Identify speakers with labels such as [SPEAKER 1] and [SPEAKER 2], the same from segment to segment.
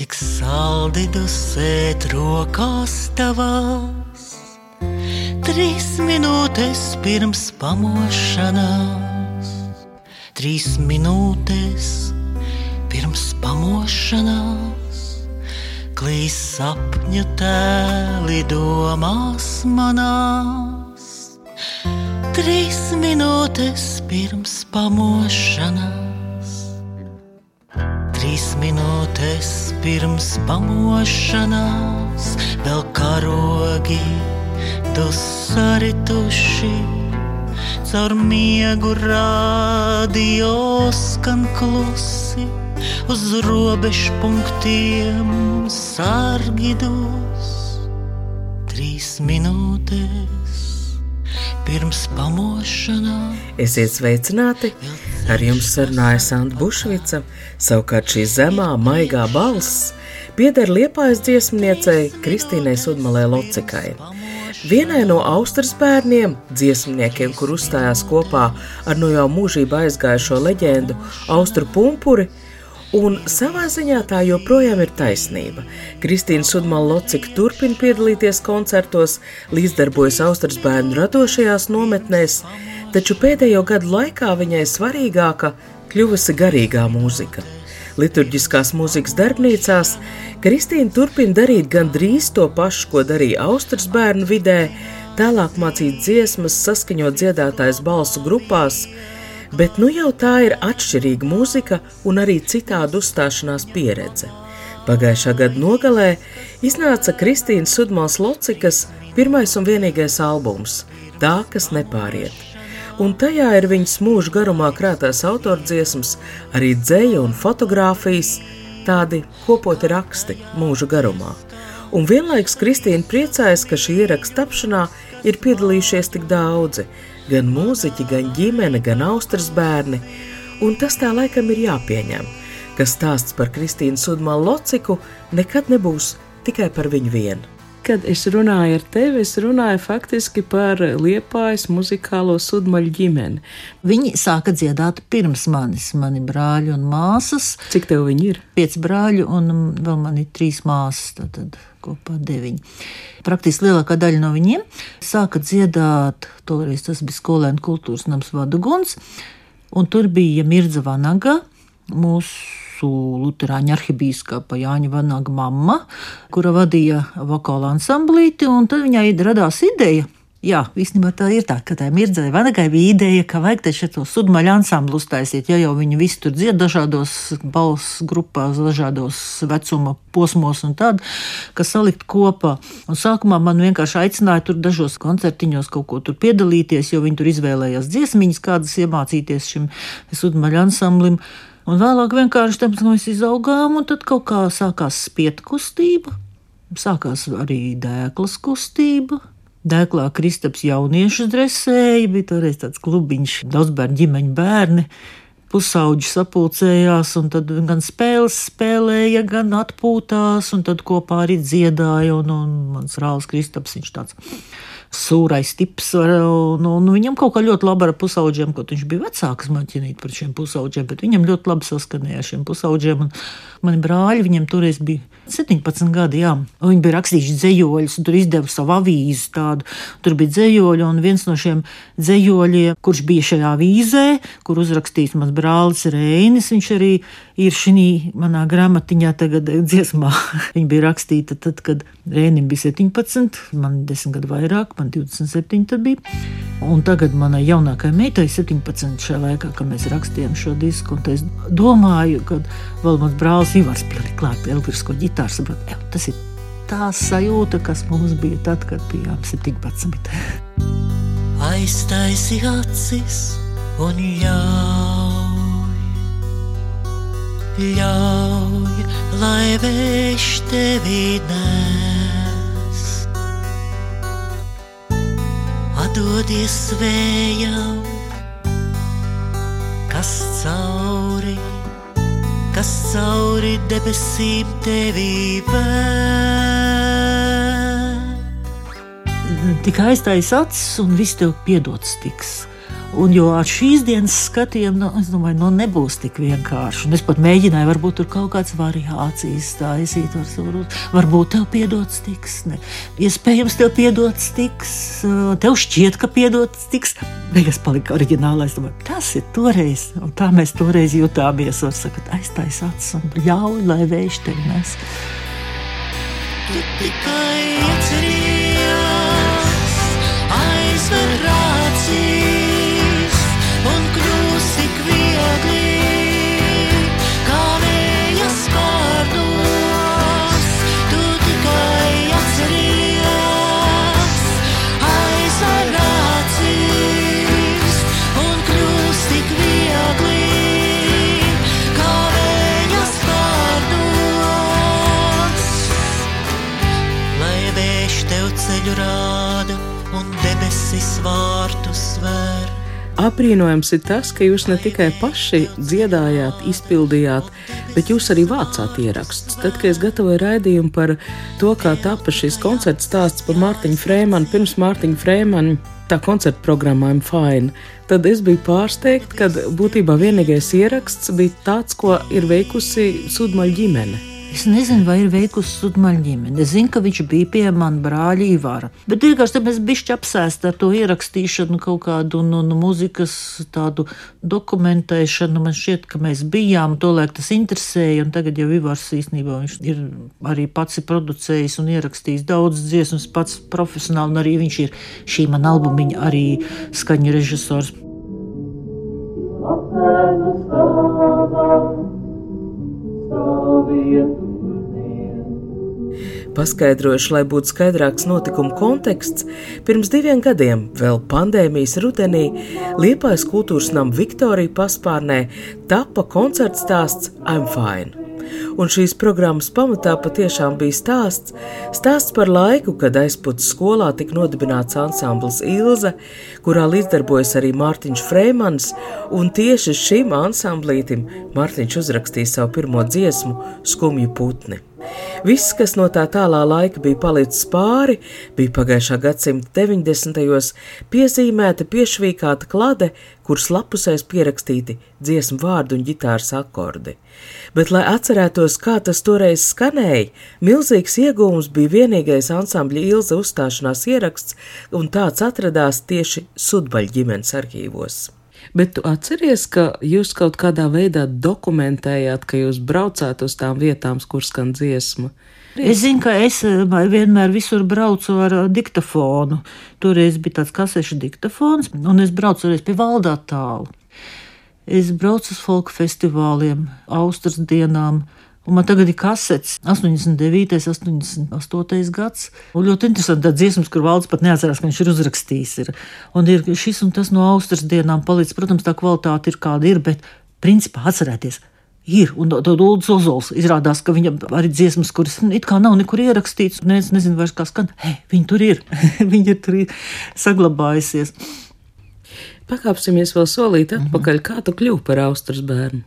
[SPEAKER 1] cik saldi dusēt rokās tavās. Trīs minūtes pirms pamošanās, trīs minūtes pirms pamošanās. Klīs sapņu tēli domās manās, trīs minūtes pirms pamošanās. Trīs minūtes pirms pamošanās, vēl karogi dusarituši, caur miegu radio skan klusi uz robežu punktiem sargidos. Trīs minūtes pirms pamošanās.
[SPEAKER 2] Esiet sveicināti! Ar jums sarunāja Santa Bušvica, savukārt šī zemā, maigā balss pieder liepājas dziesmniecei Kristīnai Sudmalē Locikai. Vienai no Austrijas bērniem, dziesmniekiem, kur uzstājās kopā ar no jau mūžībā aizgājušo leģendu Austru Pumpuri, Un savā ziņā tā joprojām ir taisnība. Kristīna Sudmala Locika turpina piedalīties koncertos, līdzdarbojas Austrijas bērnu radošajās nometnēs, taču pēdējo gadu laikā viņai svarīgāka kļuvusi garīgā mūzika. Liturģiskās mūzikas darbnīcās Kristīna turpina darīt gandrīz to pašu, ko darīja Austrijas bērnu vidē, tālāk mācīt dziesmas, saskaņot dziedātājs balsu grupās, bet nu jau tā ir atšķirīga mūzika un arī citāda uzstāšanās pieredze. Pagājušā gada nogalē iznāca Kristīnas Sudmāls Locikas pirmais un vienīgais albums - Tā, kas nepāriet. Un tajā ir viņas mūža garumā krātās autordziesmas, arī dzēja un fotografijas, tādi kopoti raksti mūža garumā. Un vienlaikus Kristīna priecājas, ka šī ieraksta tapšanā ir piedalījušies tik daudzi, gan mūziķi, gan ģimene, gan austras bērni, un tas tā laikam ir jāpieņem, ka stāsts par Kristīnu Sudmalu Lociku nekad nebūs tikai par viņu vienu.
[SPEAKER 3] Kad es runāju ar tevi, es runāju faktiski par liepājas muzikālo sudmaļu ģimeni.
[SPEAKER 1] Viņi sāka dziedāt pirms manis, mani brāļi un māsas.
[SPEAKER 3] Cik tev viņi ir?
[SPEAKER 1] Pieci brāļi un vēl man ir trīs māsas, tad, tad kopā deviņi. Praktiski lielākā daļa no viņiem sāka dziedāt, toreiz tas bija skolēnu kultūras nams Vaduguns, un tur bija Mirdza Vanaga, mūsu Lutāņu arhibīskapa Jāņa Vanaga mamma, kura vadīja vokālu ansamblīti, un tad viņai radās ideja Jā, īstenībā tā ir tā, ka tā mirdzēja vanagai bija ideja, ka vajag taču to sudmaļu ansamblu uztaisīt, ja jau viņi visi tur dzied dažādos balss grupās, dažādos vecuma posmos un tādu, ka salikt kopā. Un sākumā man vienkārši aicināja tur dažos koncertiņos kaut ko tur piedalīties, jo viņi tur izvēlējās dziesmiņas, kādas iemācīties šim sudmaļu ansamblim. Un vēlāk vienkārši tam mēs izaugām, un tad kaut kā sākās spiet kustība, sākās arī dēklas kustība. Dēklā Kristaps jauniešu dresēja, bija toreiz tāds klubiņš, daudz bērnu ģimeņu bērni. Pusauģi sapulcējās, un tad gan spēles spēlēja, gan atpūtās, un tad kopā arī dziedāja. Un, un mans rāls Kristaps, viņš tāds sūrais tips. Un, un viņam kaut kā ļoti labi ar pusauģiem, kaut viņš bija vecāks maķinīt par šiem pusauģiem, bet viņam ļoti labi saskanēja ar šiem pusauģiem. Un mani brāļi, viņam toreiz bija 17 gadi, jā. Viņi bija rakstījuši dzējoļus, tur izdeva savu avīzi tādu. Tur bija dzējoļi, un viens no šiem dzējoļiem, kurš bija šajā avīzē, kur uzrakstīts mans brālis Reinis, viņš arī ir šī manā grāmatiņā tagad dziesmā. Viņa bija rakstīta tad, kad Rēnim bija 17, man 10 gadu vairāk, man 27 tad bija. Un tagad manai jaunākajai meitai 17 šajā laikā, kad mēs rakstījām šo disku, es domāju, ka vēl mans brālis Ivars pielika klāt elektrisko ģitāru, saprot, tas ir tā sajūta, kas mums bija tad, kad bijām 17.
[SPEAKER 4] Aiztaisi acis un ļauj, ļauj, lai vējš tevi nes. Dodies vējām, kas cauri, kas cauri debesīm tevī vēr.
[SPEAKER 1] Tikai aiztais acis un viss tev piedots tiks. Un jo ar šīs dienas skatiem, nu, es domāju, nu, nebūs tik vienkārši. Un es pat mēģināju, varbūt tur kaut kādas variācijas taisīt. Varbūt, tev piedots tiks, ne. iespējams, tev piedots tiks, tev šķiet, ka piedots tiks. Beigās palika oriģinālais. Domāju, tas ir toreiz, un tā mēs toreiz jutāmies. Un sakot, aiztais acis un ļauj, lai vējš tevi nes.
[SPEAKER 4] Tu tikai
[SPEAKER 3] Apbrīnojams ir tas, ka jūs ne tikai paši dziedājāt, izpildījāt, bet jūs arī vācāt ierakstus. Tad, kad es gatavoju raidījumu par to, kā tapa šis koncerts stāsts par Mārtiņu Frēmanu, pirms Mārtiņa Frēmana tā koncerta programmā I'm Fine, tad es biju pārsteigta, ka būtībā vienīgais ieraksts bija tāds, ko ir veikusi Sudmaļa ģimene.
[SPEAKER 1] Es nezinu, vai ir veikusi sudmaļa ģimene. Es zinu, ka viņš bija pie manas brāļa Ivara. Bet vienkārši mēs bijām apsēsti ar to ierakstīšanu, kaut kādu no, no mūzikas tādu dokumentēšanu. Man šķiet, ka mēs bijām, tolaik tas interesēja, un tagad jau Ivars īstenībā viņš ir arī pats producējis un ierakstījis daudz dziesmas, pats profesionāli, un arī viņš ir šī man albumiņa arī skaņu režisors.
[SPEAKER 2] Paskaidrojuši, lai būtu skaidrāks notikuma konteksts, pirms diviem gadiem, vēl pandēmijas rudenī, Liepājas kultūras nama Viktorija paspārnē tapa koncerts stāsts I'm Fine. Un šīs programmas pamatā patiešām bija stāsts, stāsts par laiku, kad aizpūtas skolā tika nodibināts ansamblis Ilze, kurā līdzdarbojas arī Mārtiņš Freimans, un tieši šim ansamblītim Mārtiņš uzrakstīja savu pirmo dziesmu Skumju putni. Viss, kas no tā tālā laika bija palicis pāri, bija pagājušā gadsimta 90. gados piezīmēta piešķīkāta klade, kuras lapusēs pierakstīti dziesmu vārdu un ģitāras akordi. Bet, lai atcerētos, kā tas toreiz skanēja, milzīgs iegūms bija vienīgais ansambļa ilza uzstāšanās ieraksts, un tāds atradās tieši Sudbaļa ģimenes arhīvos.
[SPEAKER 3] Bet tu atceries, ka jūs kaut kādā veidā dokumentējāt, ka jūs braucāt uz tām vietām, kur skan dziesma.
[SPEAKER 1] Es zinu, ka es eh, vienmēr visur braucu ar eh, diktafonu. Toreiz bija tāds kasešu diktafons, un es braucu arī pie valdā tālu. Es braucu uz folku festivāliem, Austrijas dienām. Un man tagad ir kasets, 89, 88 gads. Un ļoti interesanti tā dziesmas, kur valsts pat neatcerās, ka viņš ir uzrakstījis. Ir. Un ir šis un tas no Austrijas dienām palicis. Protams, tā kvalitāte ir kāda ir, bet principā atcerēties. Ir, un tad Lūdzu Ozols izrādās, ka viņam arī dziesmas, kuras it kā nav nekur ierakstīts, un es nezinu vairs, kā skan. Hei, viņi tur ir, viņi ir tur saglabājusies.
[SPEAKER 3] Pakāpsimies vēl solīt atpakaļ, kā tu kļuvi par Austrijas bērnu.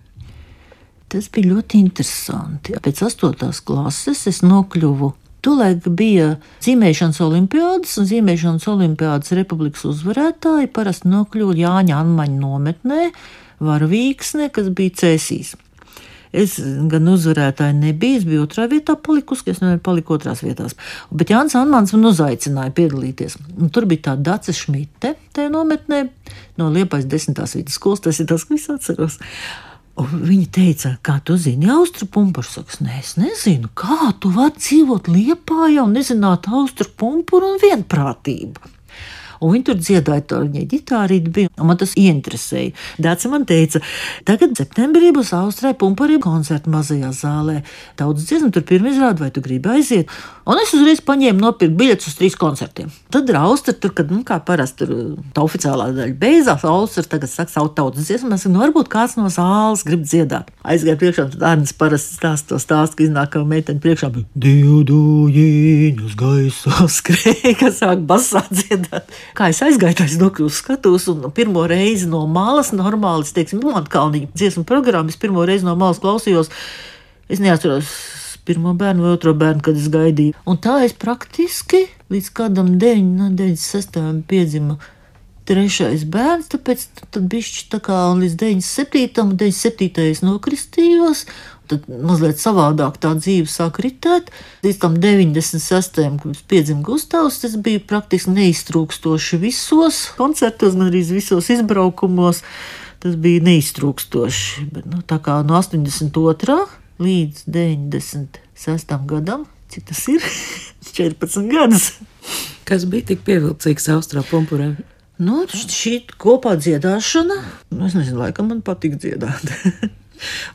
[SPEAKER 1] Tas bija ļoti interesanti. Pēc astotās klases es nokļuvu. Tolaik bija zīmēšanas olimpiādas, un zīmēšanas olimpiādas republikas uzvarētāji parasti nokļuva Jāņa Anmaņa nometnē, Varavīksne, kas bija Cēsīs. Es gan uzvarētāji nebiju, es biju otrā vietā palikusi, es nevaru palikt otrās vietās. Bet Jānis Anmans man uzaicināja piedalīties. Un tur bija tā Dace Šmite, tajā nometnē, no Liepais desmitās vidusskolas, tas ir tas, ko es atceros. Un viņa teica, kā tu zini, austru pumpuru? Saka, nē, es nezinu, kā tu vari dzīvot liepā, jau nezināt austru pumpuru un vienprātību. Un viņi tur dziedāja, to viņa ģitārīte bija, man tas ieinteresēja. Dācis man teica, tagad septembrī būs Austrija pumpurī koncerta mazajā zālē. Daudz dziesmu tur pirmā izrāda, vai tu gribi aiziet. Un es uzreiz paņēmu nopirkt biļetes uz trīs koncertiem. Tad ir austra, tur, kad, nu, kā parasti, tur tā oficiālā daļa beidzās. Austra tagad saka savu tautas dziesmu. Es saku, nu, varbūt kāds no zāles grib dziedāt. Aizgāju priekšā, tad Arnis parasti stāsta to stāstu, ka iznāk kā meitene priekšā. Divu dūjiņus gaisā skrēja, kas sāk basā dziedāt. Kā es aizgāju, tā es nokļuvu skatos un pirmo reizi no malas normāli, teiksim, Milantkalniņa dziesmu programmu, es pirmo reizi no malas klausījos. Es neatceros pirmo bērnu vai otro bērnu, kad es gaidīju. Un tā es praktiski līdz kādam 9, no 96. piedzima. Trešais bērns, tāpēc tad bija tā kā līdz 97. un 97. es nokristījos. Tad mazliet savādāk tā dzīve sāk ritēt. Līdz tam 96. kad piedzima Gustavs, tas bija praktiski neiztrūkstoši visos koncertos, gan arī visos izbraukumos. Tas bija neiztrūkstoši. Bet, nu, tā kā no 82 līdz 96. gadam, cik tas ir 14 gadus.
[SPEAKER 3] Kas bija tik pievilcīgs Austrā pumpurē?
[SPEAKER 1] Nu, šī kopā dziedāšana, nu, es nezinu, laikam man patīk dziedāt.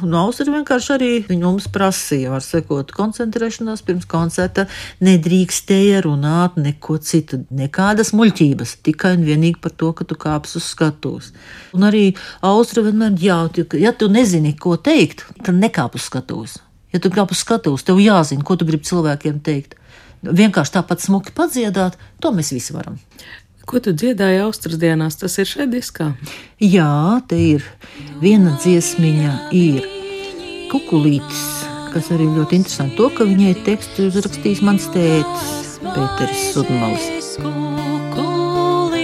[SPEAKER 1] Un Austrija vienkārši arī mums prasīja, var sekot koncentrēšanās pirms koncerta, nedrīkstēja runāt neko citu, nekādas muļķības, tikai un vienīgi par to, ka tu kāps uz skatuves. Un arī Austrija vienmēr jāut, ja tu nezini, ko teikt, tad nekāp uz skatuves. Ja tu kāp uz skatuves, tev jāzina, ko tu gribi cilvēkiem teikt. Vienkārši tāpat smuki padziedāt, to mēs visi varam.
[SPEAKER 3] Ko tu dziedāji Austrijas dienās? Tas ir šeit diskā.
[SPEAKER 1] Jā, te ir viena dziesmiņa, ir kukulītis, kas arī ļoti interesanti. To, ka viņai tekstu uzrakstījis mans tētis Pēteris Sudmalis.
[SPEAKER 4] Kukulīti,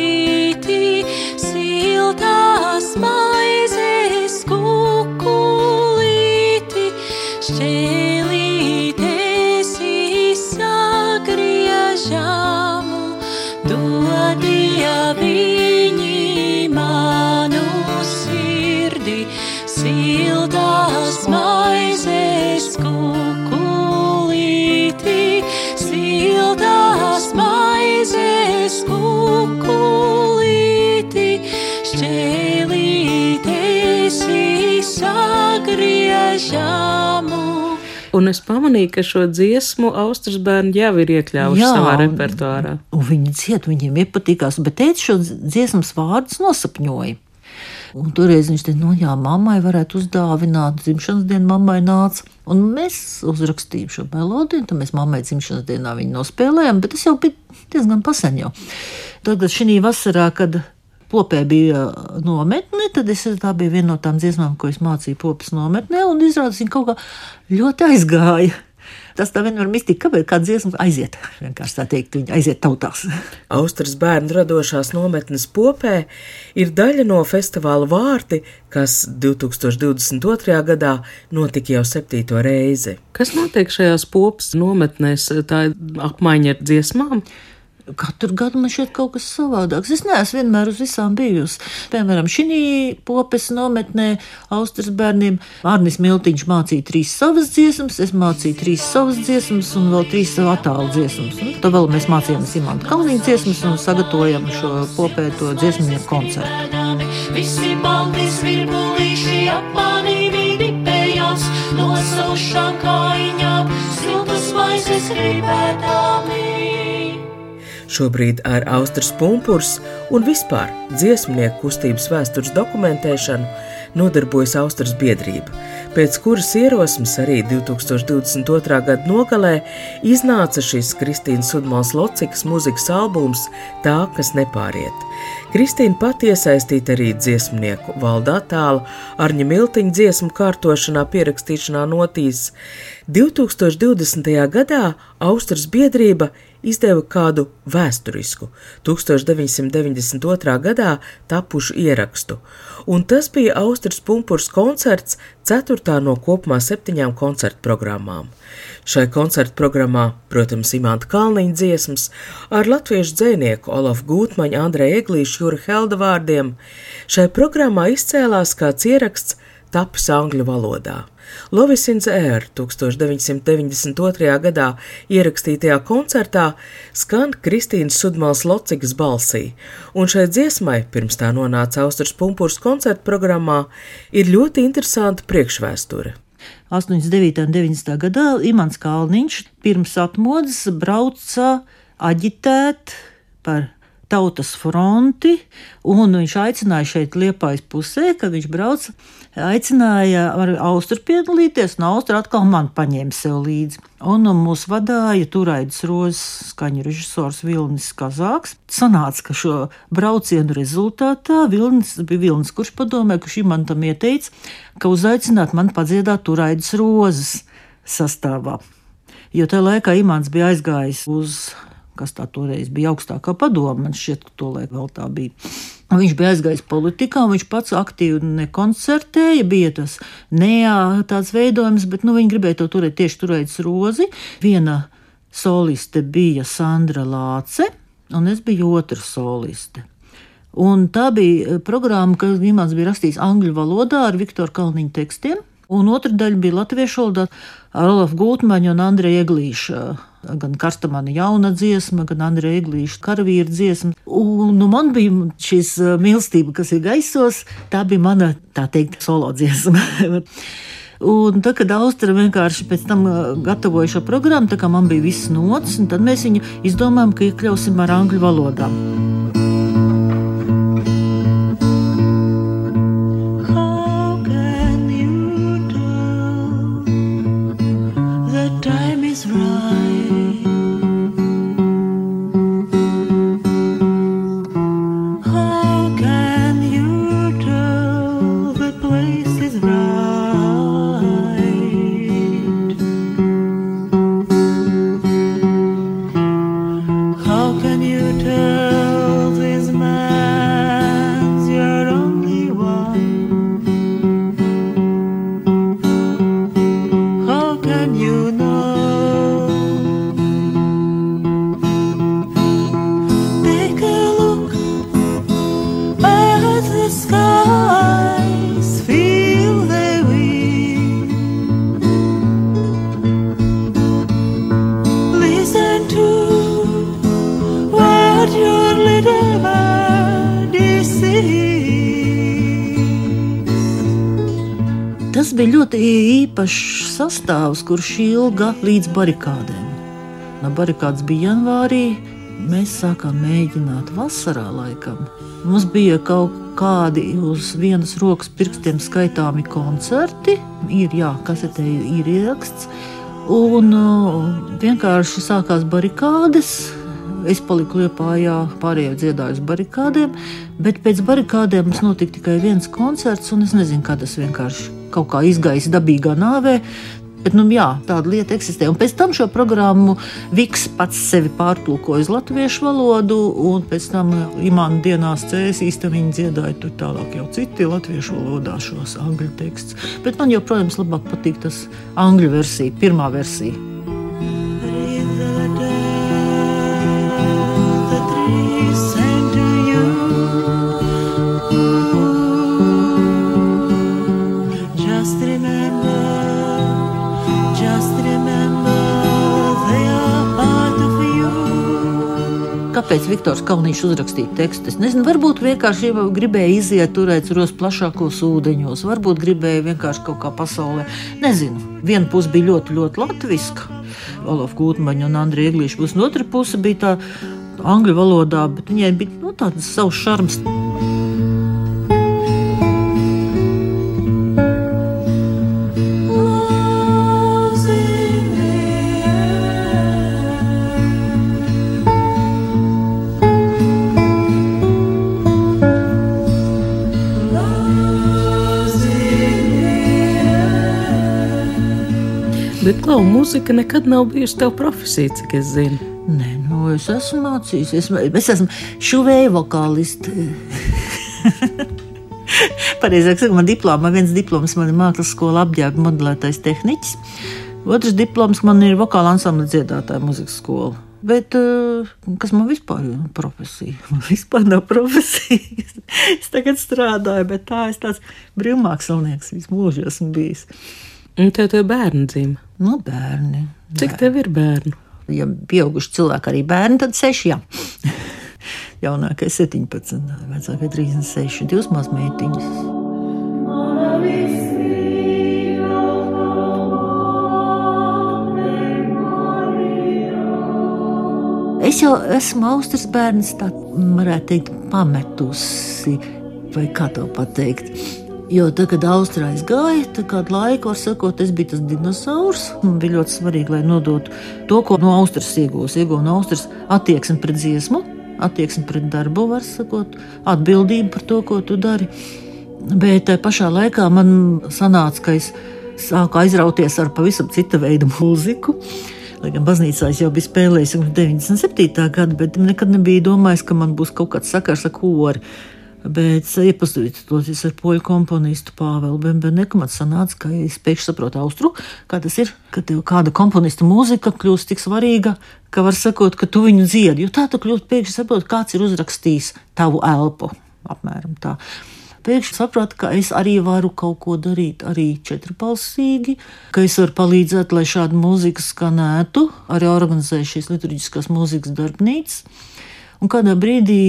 [SPEAKER 4] siltās maizes, kukulīti, šķēlītes
[SPEAKER 3] Un es pamanīju, ka šo dziesmu Austrijas bērni jau ir iekļāvuši
[SPEAKER 1] Jā,
[SPEAKER 3] savā repertuārā.
[SPEAKER 1] Un viņi dzied, viņiem iepatikās, bet teica šo dziesmas vārdus nosapņoja. Un toreiz viņš teica, no jā, mammai varētu uzdāvināt, dzimšanas dienu mammai nāca. Un mēs uzrakstījām šo melodiju, tad mēs mammai dzimšanas dienā viņu nospēlējām, bet tas jau bija diezgan pasen jau. Tagad šī vasarā, kad popē bija nometne, tad es, tā bija viena no tām dziesmām, ko es mācīju popas nometnē, un izrādās viņa kaut kā ļoti aizgāja. Tas tā vienmēr mistika, kāpēc kāda dziesma aiziet. Vienkārši tā teikt, viņa aiziet tautās.
[SPEAKER 2] Austrijas bērnu radošās nometnes popē ir daļa no festivāla vārti, kas 2022. gadā notika jau septīto reizi.
[SPEAKER 3] Kas notiek šajās popas nometnēs? Tā ir apmaiņa ar dziesmām.
[SPEAKER 1] Katru gadu man šķiet kaut kas savādāks. Es neesmu vienmēr uz visām bijusi. Piemēram, šī popes nometnē Austrijas bērniem Arnis Miltiņš mācīja trīs savas dziesmas, es mācīju trīs savas dziesmas un vēl trīs savu attālu dziesmas. Nu, tad vēl mēs mācījāmies Imanta Kalniņa dziesmas un sagatavojam šo popēto dziesmnieku koncertu.
[SPEAKER 4] Visi balti svirbulīši ap mani vidipējās, no saušām kājiņām, siltas maizes rībētami.
[SPEAKER 2] Šobrīd ar Austrijas pumpurs un vispār dziesmnieku kustības vēstures dokumentēšanu nodarbojas Austrijas biedrība, pēc kuras ierosmes arī 2022. gada nogalē iznāca šis Kristīnas Sudmals Locikas mūzikas albums Tā, kas nepāriet. Kristīna pati iesaistīta arī dziesmnieku valdā tāla Arņa Miltiņa dziesmu kārtošanā, pierakstīšanā notīs. 2020. gadā Austrijas biedrība izdeva kādu vēsturisku, 1992. gadā tapušu ierakstu, un tas bija Austrijas pumpurs koncerts, ceturtā no kopumā septiņām koncertu programmām. Šai koncertu programmā, protams, Imants Kalniņa dziesmas ar latviešu dzinieku Olafu Gūtmaņu, Andreja Eglīšu, Jūra Helda vārdiem. Šai programmā izcēlās kāds ieraksts tapis angļu valodā. Lovisins Air 1992. gadā ierakstītajā koncertā skan Kristīnas Sudmals Locikas balsī, un šai dziesmai, pirms tā nonāca Austrijas pumpurs koncertu programmā, ir ļoti interesanta priekšvēsture.
[SPEAKER 1] 89. un 90. gadā Imants Kalniņš pirms atmodas brauca aģitēt par tautas fronti, un viņš aicināja šeit liepājas pusē, kad viņš brauca, aicināja ar Austru piedalīties, un Austra atkal man paņēma sev līdzi. Un mūs vadīja Turaidas rozes skaņu režisors Vilnis Kazāks. Sanāca, ka šo braucienu rezultātā Vilnis bija Vilnis, kurš padomē, šī man tam ieteica, ka uzaicināt man padziedāt Turaidas rozes sastāvā. Jo tajā laikā Imants bija aizgājis uz kas tā toreiz bija augstākā padoma. Man šķiet, ka to laiku vēl tā bija. Viņš bija aizgājis politikā, viņš pats aktīvi nekoncertēja, bija tas neā tāds veidojums, bet nu, viņi gribēja to turēt tieši turēt rozi. Viena soliste bija Sandra Lāce, un es biju otra soliste. Un tā bija programma, kas Imants bija rakstījis angļu valodā ar Viktoru Kalniņu tekstiem, un otra daļa bija latviešu valodā ar Olafu Gultmaņu un Andreju Eglīšu gan Karstamana jauna dziesma, gan Andrija Eglīša karavīra dziesma. Un nu, man bija šis mīlestība, kas ir gaisos, tā bija mana, tā teikt, solo dziesma. Un tad, kad Austrija vienkārši pēc tam gatavoja šo programmu, tā kā man bija viss nots, tad mēs viņu izdomājām, ka iekļausim ar angļu valodām. Bija ļoti īpašs sastāvs, kurš ilga līdz barikādēm. No barikādas bija janvārī, mēs sākām mēģināt vasarā laikam. Mums bija kaut kādi uz vienas rokas pirkstiem skaitāmi koncerti, ir jā, kasetē ir ieraksts, un uh, vienkārši sākās barikādes. Es paliku Lietpājā, pārējie dziedāju uz barikādēm, bet pēc barikādēm mums notika tikai viens koncerts, un es nezinu, kā tas vienkārši kaut kā izgājis dabīgā nāvē. Bet, nu, jā, tāda lieta eksistē. Un pēc tam šo programmu Viks pats sevi pārtulkoja uz latviešu valodu, un pēc tam imāna dienās cēlās īstenībā dziedāja tur tālāk jau citi latviešu valodā šos angļu tekstus. Bet man joprojām labāk patīk tas angļu versija, pirmā versija. Viktors Kalniņš uzrakstīja tekstu. Es nezinu, varbūt vienkārši gribēja iziet turēt uz plašākos ūdeņos, varbūt gribēja vienkārši kaut kā pasaulē. Nezinu, viena puse bija ļoti, ļoti latviska. Olafa Kūtmaņa un Andrija Eglīša būs, un otra puse bija tā angļu valodā, bet viņai bija nu, tāds savs šarms.
[SPEAKER 3] Klau, mūzika nekad nav bijusi tava profesija, cik es zinu.
[SPEAKER 1] Nē, nu, es esmu mācījies. Es esmu šuvēja vokālists. Pareizāk sakot, man diplomā, viens diploms man ir mākslas skola apģērba modelētais tehniķis. Otrs diploms man ir vokāla ansambla dziedātāja muzikas skola. Bet eh, kas man vispār ir profesija? Man vispār nav profesija. es tagad strādāju, bet tā es tāds brīvmākslinieks visu mūžu esmu bijis.
[SPEAKER 3] Un tev tie bērni dzim?
[SPEAKER 1] Nu, bērni.
[SPEAKER 3] Cik bērni. tev ir bērnu?
[SPEAKER 1] Ja pieauguši cilvēki arī bērni, tad seši. Jā. Jaunākais 17, vecākais 36, divas mazmeitiņas. Es jau esmu Austrijas bērns, tā varētu teikt, pametusi, vai kā to pateikt. Jo tad, kad Austrālija gāja, tad kādu laiku, var sakot, es biju tas dinozaurs. Man bija ļoti svarīgi, lai nodotu to, ko no Austrijas iegūs. Iegūst no Austrijas attieksmi pret dziesmu, attieksmi pret darbu, var sakot, atbildību par to, ko tu dari. Bet tajā pašā laikā man sanāca, ka es sāku aizrauties ar pavisam cita veida mūziku. Lai gan baznīcā jau biju spēlējis 97. gada, bet nekad nebija domājis, ka man būs kaut kāds sakars ar kori. Bet iepazīstoties ar poļu komponistu Pāvelu Bembeneku, man sanāca, ka es pēkšņi saprotu austru, kā tas ir, ka kāda komponista mūzika kļūst tik svarīga, ka var sakot, ka tu viņu dziedi, jo tā tu kļūst pēkšņi saproti, kāds ir uzrakstījis tavu elpu, apmēram tā. Pēkšņi sapratu, ka es arī varu kaut ko darīt, arī četrbalsīgi, ka es varu palīdzēt, lai šāda mūzika skanētu, arī organizēju šīs liturģiskās mūzikas darbnīcas. Un kādā brīdī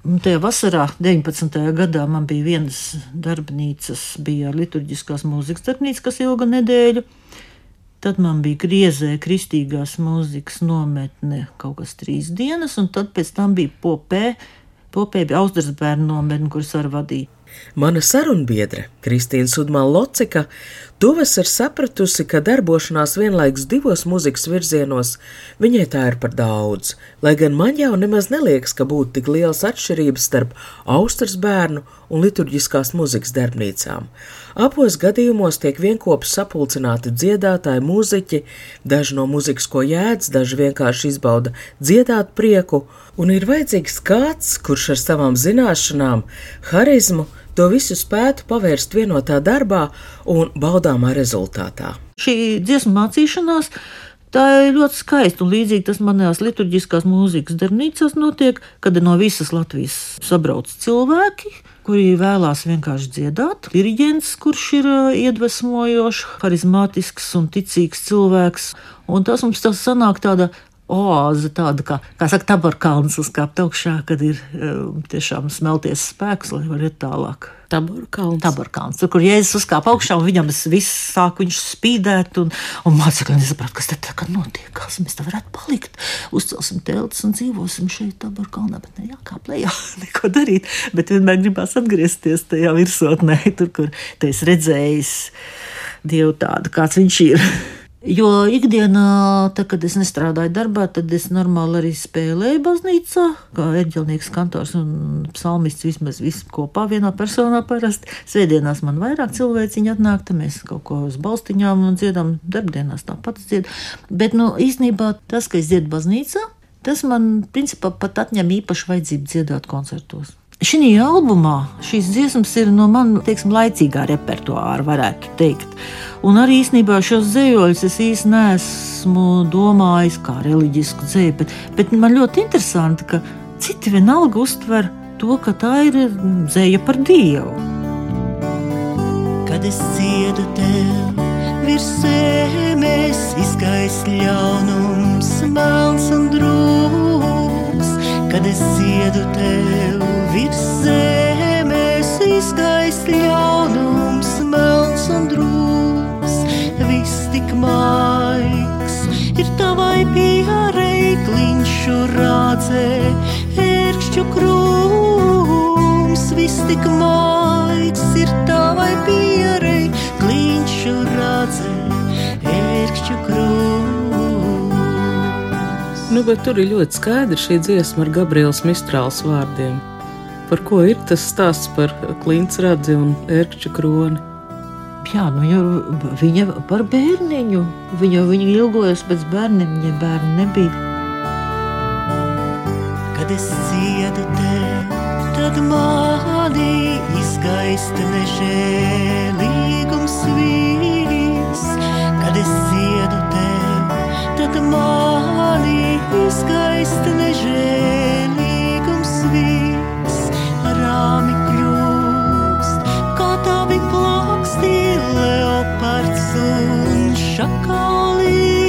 [SPEAKER 1] Tajā vasarā, 19. gadā, man bija vienas darbnīcas, bija liturģiskās mūzikas darbnīca, kas ilga nedēļu. Tad man bija griezē kristīgās mūzikas nometne kaut kas trīs dienas, un tad pēc tam bija popē, popē bija Austras bērnu nometne, kuras var vadīt.
[SPEAKER 2] Mana sarunbiedre Kristīna Sudmāla Locika tuvas ir sapratusi, ka darbošanās vienlaikus divos muzikas virzienos viņai tā ir par daudz, lai gan man jau nemaz neliekas, ka būtu tik liels atšķirības starp Austrijas bērnu un liturģiskās muzikas darbnīcām. Abos gadījumos tiek vienopus sapulcināti dziedātāji, mūziķi, daži no muzikas ko jēdz, daži vienkārši izbauda dziedāt prieku, un ir vajadzīgs kāds, kurš ar savām zināšanām, harizmu, to visu spētu pavērst vienotā darbā un baudāmā rezultātā.
[SPEAKER 1] Šī dziesmu mācīšanās Tā ir ļoti skaisti, un līdzīgi tas manās liturģiskās mūzikas darbnīcās notiek, kad no visas Latvijas sabrauc cilvēki, kuri vēlās vienkārši dziedāt. Diriģents, kurš ir iedvesmojošs, harizmātisks un ticīgs cilvēks, un tas mums tas sanāk tāda oāze, tāda kā, kā saka, tabarkalns uzkāpt augšā, kad ir um, tiešām smelties spēks, lai var iet tālāk.
[SPEAKER 3] Tabarkalns.
[SPEAKER 1] Tabarkalns. Tur, kur Jēzus uzkāpa augšā, un viņam viss sāk viņš spīdēt, un, un mācekļi nesaprot, kas tad tagad notiek, kas mēs te varētu palikt. Uzcelsim teltis un dzīvosim šeit tabarkalnā, bet ne jākāp lejā, neko darīt. Bet vienmēr gribās atgriezties tajā virsotnē, tur, kur te es redzējis Dievu tādu, kāds viņš ir. Jo ikdienā, tā, kad es nestrādāju darbā, tad es normāli arī spēlēju baznīcā, kā eģelnieks, kantors un psalmists vismaz visi kopā vienā personā parasti. Svētdienās man vairāk cilvēciņi atnāk, tad mēs kaut ko uz balstiņām un dziedam, darbdienās tāpat dzied. Bet, nu, īstenībā tas, ka es dziedu baznīcā, tas man principā pat atņem īpašu vajadzību dziedāt koncertos. Šī albumā šīs dziesmas ir no manas, teiksim, laicīgā repertuāra, varētu teikt. Un arī īstenībā šos dzējoļus es īstenībā neesmu domājis kā reliģisku dzēju, bet, bet man ļoti interesanti, ka citi vienalga uztver to, ka tā ir dzēja par Dievu.
[SPEAKER 5] Kad es dziedu tev, virs zemes izgaist ļaunums, melns un drūms. Kad es dziedu tev, virs zemes izgaist ļaunums, melns un drūms tik maigs, ir tavai pierei kliņšu rādzē, ērkšķu krūms, viss tik maigs, ir tavai pierei kliņšu rādzē, ērkšķu krūms.
[SPEAKER 3] Nu, bet tur ir ļoti skaidra šī dziesma ar Gabrielas Mistrāls vārdiem. Par ko ir tas stāsts par klints radzi un ērkšķu kroni?
[SPEAKER 1] Jā, nu jau viņa par bērniņu. Viņa, viņa ilgojas pēc bērniem, ja bērni nebija.
[SPEAKER 5] Kad es dziedu tev, tad mani izgaista nežēlīgums vīs. Kad es dziedu tev, tad mani izgaista nežēlīgums vīs. Šakalīs.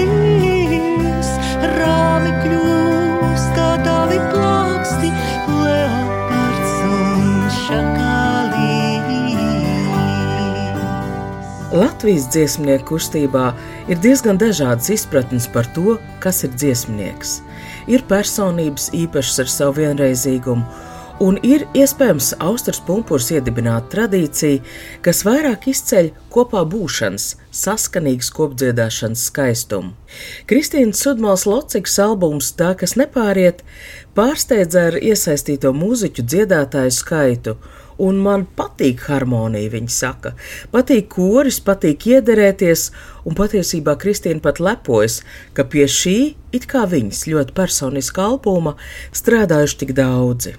[SPEAKER 5] Rāmi kļūst kā tavi plāksti, leopards un šakalīs.
[SPEAKER 2] Latvijas dziesmnieku kustībā ir diezgan dažādas izpratnes par to, kas ir dziesmnieks. ir personības īpašas ar savu vienreizīgumu, un ir iespējams Austrijas pumpurs iedibināt tradīciju, kas vairāk izceļ kopā būšanas, saskanīgas kopdziedāšanas skaistumu. Kristīnas Sudmals Locikas albums Tā, kas nepāriet, pārsteidza ar iesaistīto mūziķu dziedātāju skaitu un man patīk harmonija, viņa saka. Patīk koris, patīk iederēties, un patiesībā Kristīna pat lepojas, ka pie šī it kā viņas ļoti personiska albuma strādājuši tik daudzi.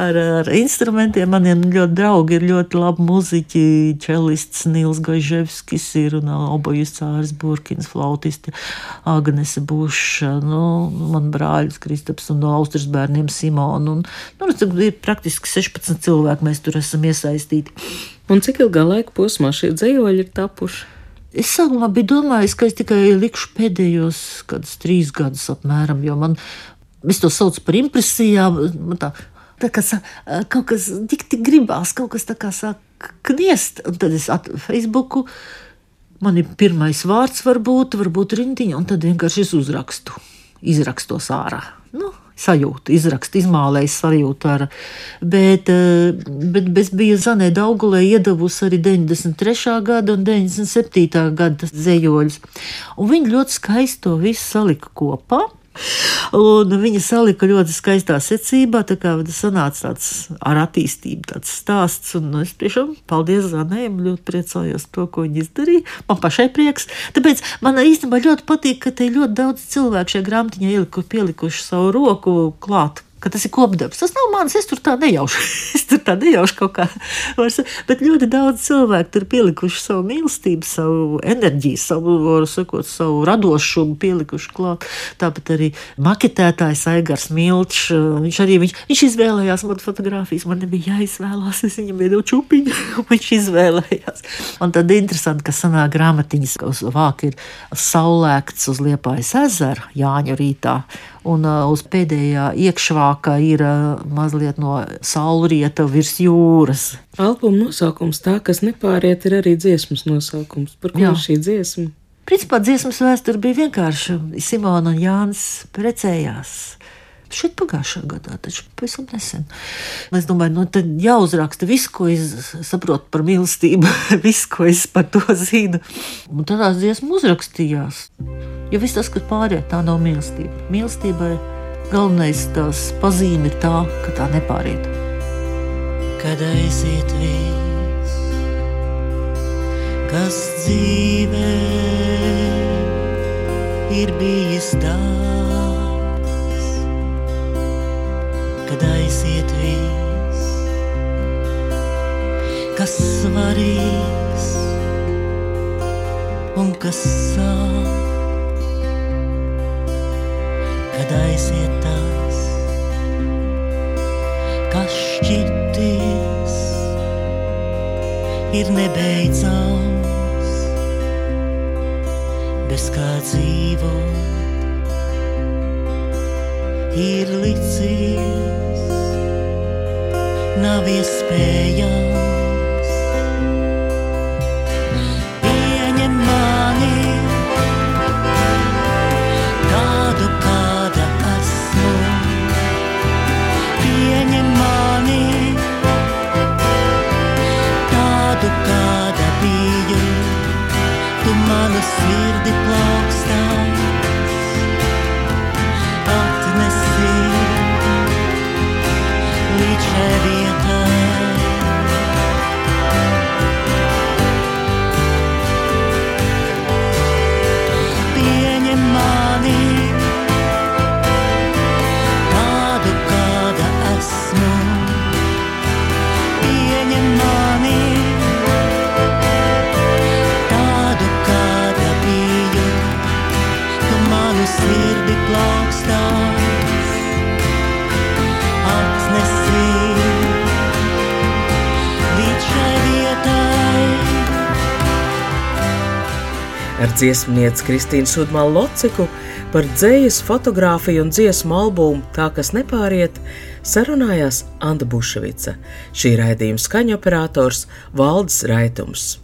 [SPEAKER 1] Ar, ar instrumentiem maniem ļoti draugi ir ļoti labi muziķi. Čelists Nils Gaiževskis ir un obojas cāris Burkins, flautisti Agnese Buša, nu, man brāļus Kristaps un no Austrijas bērniem Simonu. Un, nu, ir praktiski 16 cilvēki mēs tur esam iesaistīti.
[SPEAKER 3] Un cik ilgā laika posmā šie dzējoļi ir tapuši?
[SPEAKER 1] Es sākumā biju domājis, ka es tikai likšu pēdējos kādus trīs gadus apmēram, jo man, es to saucu par impresijām, man tā, tā kā kaut kas tik, tik gribās, kaut kas tā kā sāk kniest, un tad es at Facebooku, man ir pirmais vārds varbūt, varbūt rindiņa, un tad vienkārši es uzrakstu, izrakstos ārā. Nu, sajūta, izraksta, izmālējis sajūta. Ar, bet, eh, bet es biju Zanē Daugulē iedavusi arī 93. gada un 97. gada zejoļus. Un viņi ļoti skaisti to visu salika kopā. Un viņa salika ļoti skaistā secībā, tā kā tas sanāca tāds ar attīstību, tāds stāsts. Un es tiešām paldies Zanēm, ļoti priecājos to, ko viņa izdarīja. Man pašai prieks. Tāpēc man īstenībā ļoti patīk, ka te ļoti daudz cilvēku šajā grāmatiņā ieliku, pielikuši savu roku klāt ka tas ir kopdarbs. Tas nav mans, es tur tā nejaušu. es tur tā nejaušu kaut kā. Bet ļoti daudz cilvēku tur pielikuši savu mīlestību, savu enerģiju, savu, sakot, savu radošumu, pielikuši klāt. Tāpat arī maketētājs Aigars Milčs, viņš arī viņš, viņš izvēlējās man fotografijas, man nebija jāizvēlās, es viņam iedodu čupiņu, viņš izvēlējās. Un tad interesanti, ka sanāk grāmatiņas, ka uz vāka ir saulēkts uz Liepājas ezera Jāņu rītā un uh, uz pēdējā iekšvāka ir uh, mazliet no saulrieta virs jūras.
[SPEAKER 3] Albuma nosaukums tā, kas nepāriet, ir arī dziesmas nosaukums. Par ko
[SPEAKER 1] Jā.
[SPEAKER 3] šī dziesma?
[SPEAKER 1] Principā dziesmas vēsture bija vienkārša. Simona un Jānis precējās. Šeit pagājušā gadā, taču pavisam nesen. Es domāju, nu tad jāuzraksta viss, ko es saprotu par mīlestību, viss, ko es par to zinu. Un tādās dziesmas uzrakstījās. Jo viss tas, kas pārējā, tā nav mīlestība. Mīlestībai galvenais tās pazīme ir tā, ka tā nepāriet.
[SPEAKER 5] kad aiziet viss, kas dzīvē ir bijis tāds, kad aiziet viss, kas svarīgs un kas sāp, kad aiziet tas kas šķirties ir nebeidzams, bez kā dzīvot ir licis, nav iespējams.
[SPEAKER 2] Ar dziesmnieci Kristīnu Sudmālu Lociku par dzējas fotografiju un dziesmu albumu Tā, kas nepāriet, sarunājās Anta Buševica, šī raidījuma skaņoperators Valdis Raitums.